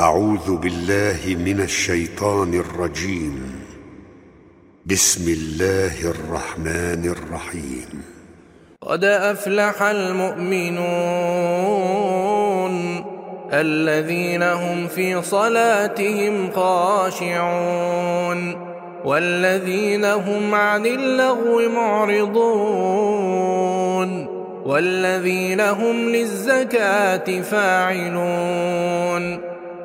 أعوذ بالله من الشيطان الرجيم. بسم الله الرحمن الرحيم. قد أفلح المؤمنون الذين هم في صلاتهم خاشعون والذين هم عن اللغو معرضون والذين هم للزكاة فاعلون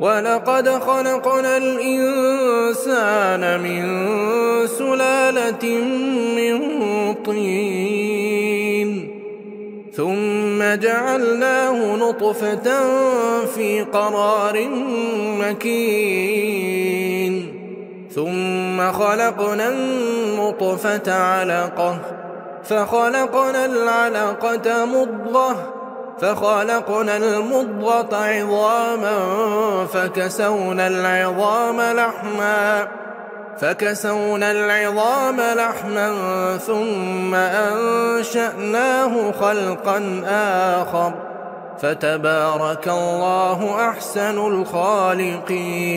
ولقد خلقنا الإنسان من سلالة من طين ثم جعلناه نطفة في قرار مكين ثم خلقنا النطفة علقة فخلقنا العلقة مضغة فخلقنا المضغة عظاما فكسونا العظام لحما فكسونا العظام لحما ثم أنشأناه خلقا آخر فتبارك الله أحسن الخالقين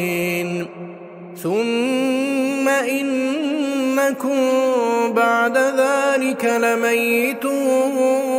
ثم إنكم بعد ذلك لميتون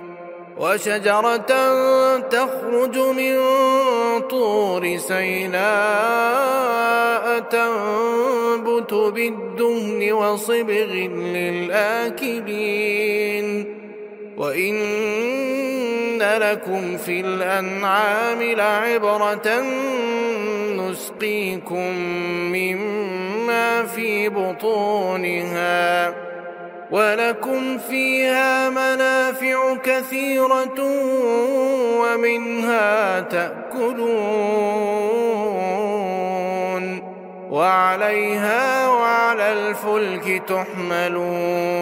وشجرة تخرج من طور سيناء تنبت بالدهن وصبغ للآكلين. وإن لكم في الأنعام لعبرة نسقيكم مما في بطونها. ولكم فيها منافع كثيرة ومنها تأكلون وعليها وعلى الفلك تحملون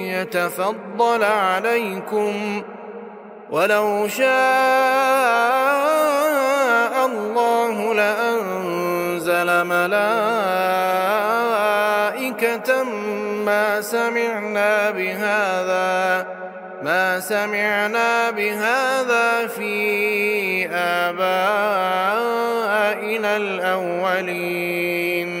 يتفضل عليكم ولو شاء الله لأنزل ملائكة ما سمعنا بهذا ما سمعنا بهذا في آبائنا الأولين.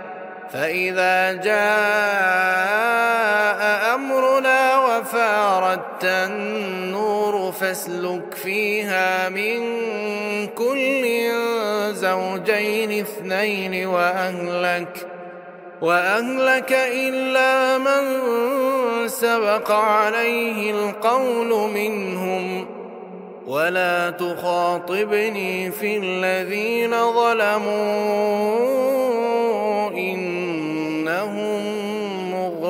فإذا جاء أمرنا وفاردت النور فاسلك فيها من كل زوجين اثنين وأهلك وأهلك إلا من سبق عليه القول منهم ولا تخاطبني في الذين ظلموا إنهم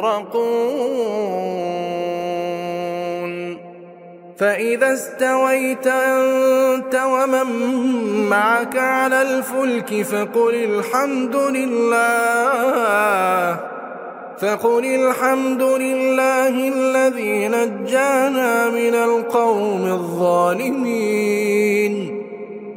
مغرقون فإذا استويت أنت ومن معك على الفلك فقل الحمد لله فقل الحمد لله الذي نجانا من القوم الظالمين.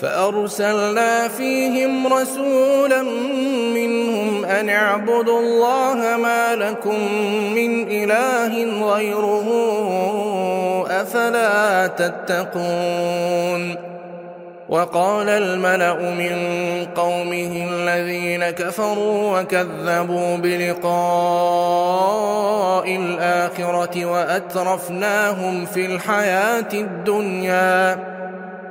فأرسلنا فيهم رسولا منهم أن اعبدوا الله ما لكم من إله غيره أفلا تتقون. وقال الملأ من قومه الذين كفروا وكذبوا بلقاء الآخرة وأترفناهم في الحياة الدنيا.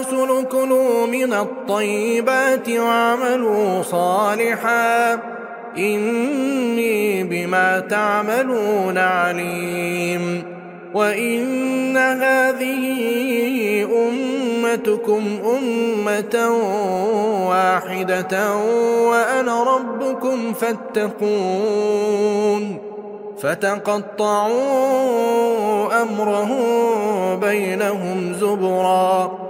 الرسل كلوا من الطيبات واعملوا صالحا. إني بما تعملون عليم. وإن هذه أمتكم أمة واحدة وأنا ربكم فاتقون. فتقطعوا أمرهم بينهم زبرا.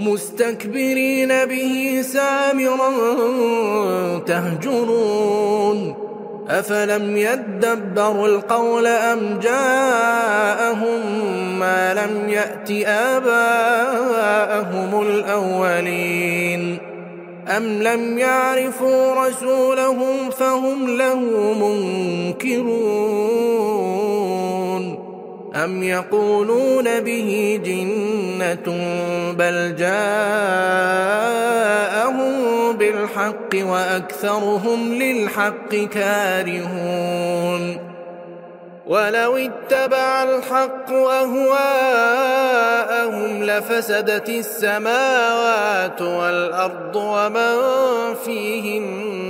مستكبرين به سامرا تهجرون. أفلم يدبروا القول أم جاءهم ما لم يأت آباءهم الأولين؟ أم لم يعرفوا رسولهم فهم له منكرون؟ أم يقولون به جنة بل جاءهم بالحق وأكثرهم للحق كارهون ولو اتبع الحق أهواءهم لفسدت السماوات والأرض ومن فيهن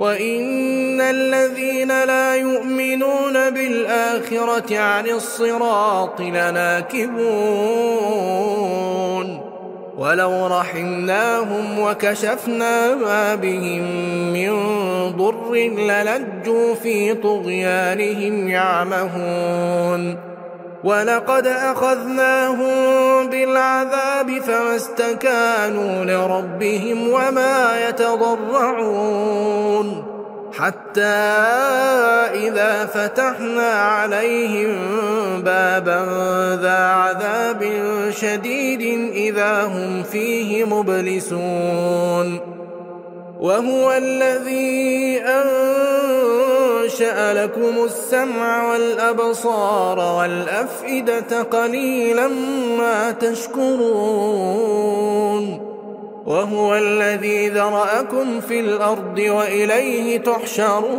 وإن الذين لا يؤمنون بالآخرة عن الصراط لناكبون ولو رحمناهم وكشفنا ما بهم من ضر للجوا في طغيانهم يعمهون ولقد أخذناهم بالعذاب فما استكانوا لربهم وما يتضرعون حتى إذا فتحنا عليهم بابا ذا عذاب شديد إذا هم فيه مبلسون وهو الذي أنشأ لكم السمع والأبصار والأفئدة قليلا ما تشكرون وهو الذي ذرأكم في الأرض وإليه تحشرون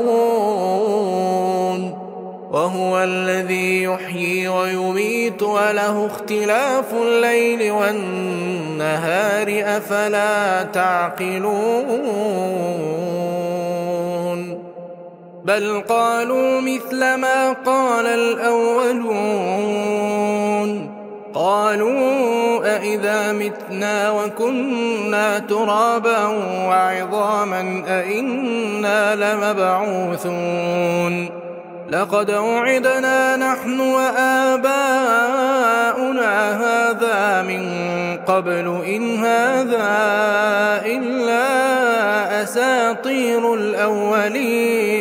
وهو الذي يحيي ويميت وله اختلاف الليل والنهار أفلا تعقلون بل قالوا مثل ما قال الأولون قالوا أئذا متنا وكنا ترابا وعظاما أئنا لمبعوثون لقد وعدنا نحن وآباؤنا هذا من قبل إن هذا إلا أساطير الأولين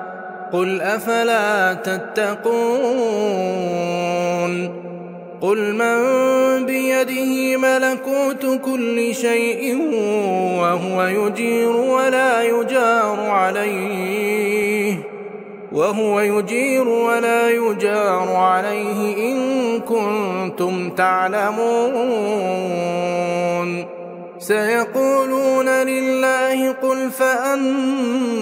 قل أفلا تتقون قل من بيده ملكوت كل شيء وهو يجير ولا يجار عليه وهو يجير ولا يجار عليه إن كنتم تعلمون سيقولون لله قل فأنا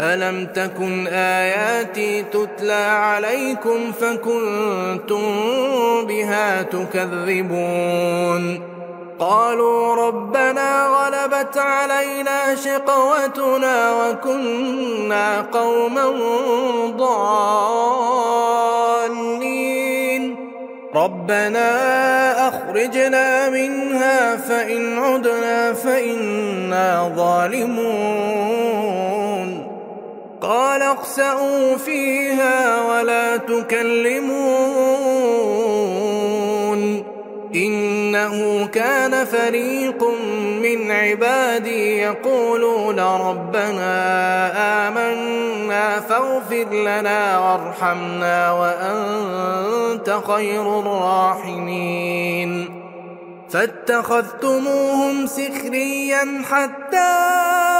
ألم تكن آياتي تتلى عليكم فكنتم بها تكذبون؟ قالوا ربنا غلبت علينا شقوتنا وكنا قوما ضالين. ربنا أخرجنا منها فإن عدنا فإنا ظالمون. قال اخسأوا فيها ولا تكلمون إنه كان فريق من عبادي يقولون ربنا آمنا فاغفر لنا وارحمنا وأنت خير الراحمين فاتخذتموهم سخريا حتى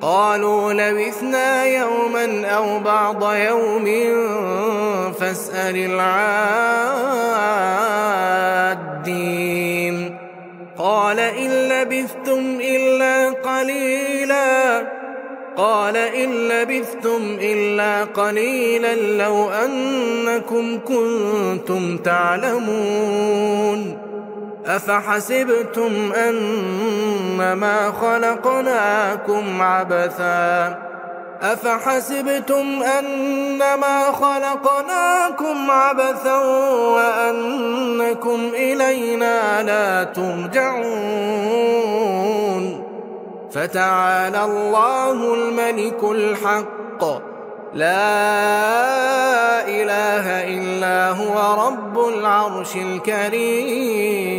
قالوا لبثنا يوما أو بعض يوم فاسأل العادين. قال إن لبثتم إلا قليلا. قال إن لبثتم إلا قليلا لو أنكم كنتم تعلمون. أفحسبتم أنما خلقناكم عبثا. أفحسبتم أنما خلقناكم عبثا وأنكم إلينا لا ترجعون. فتعالى الله الملك الحق. لا إله إلا هو رب العرش الكريم.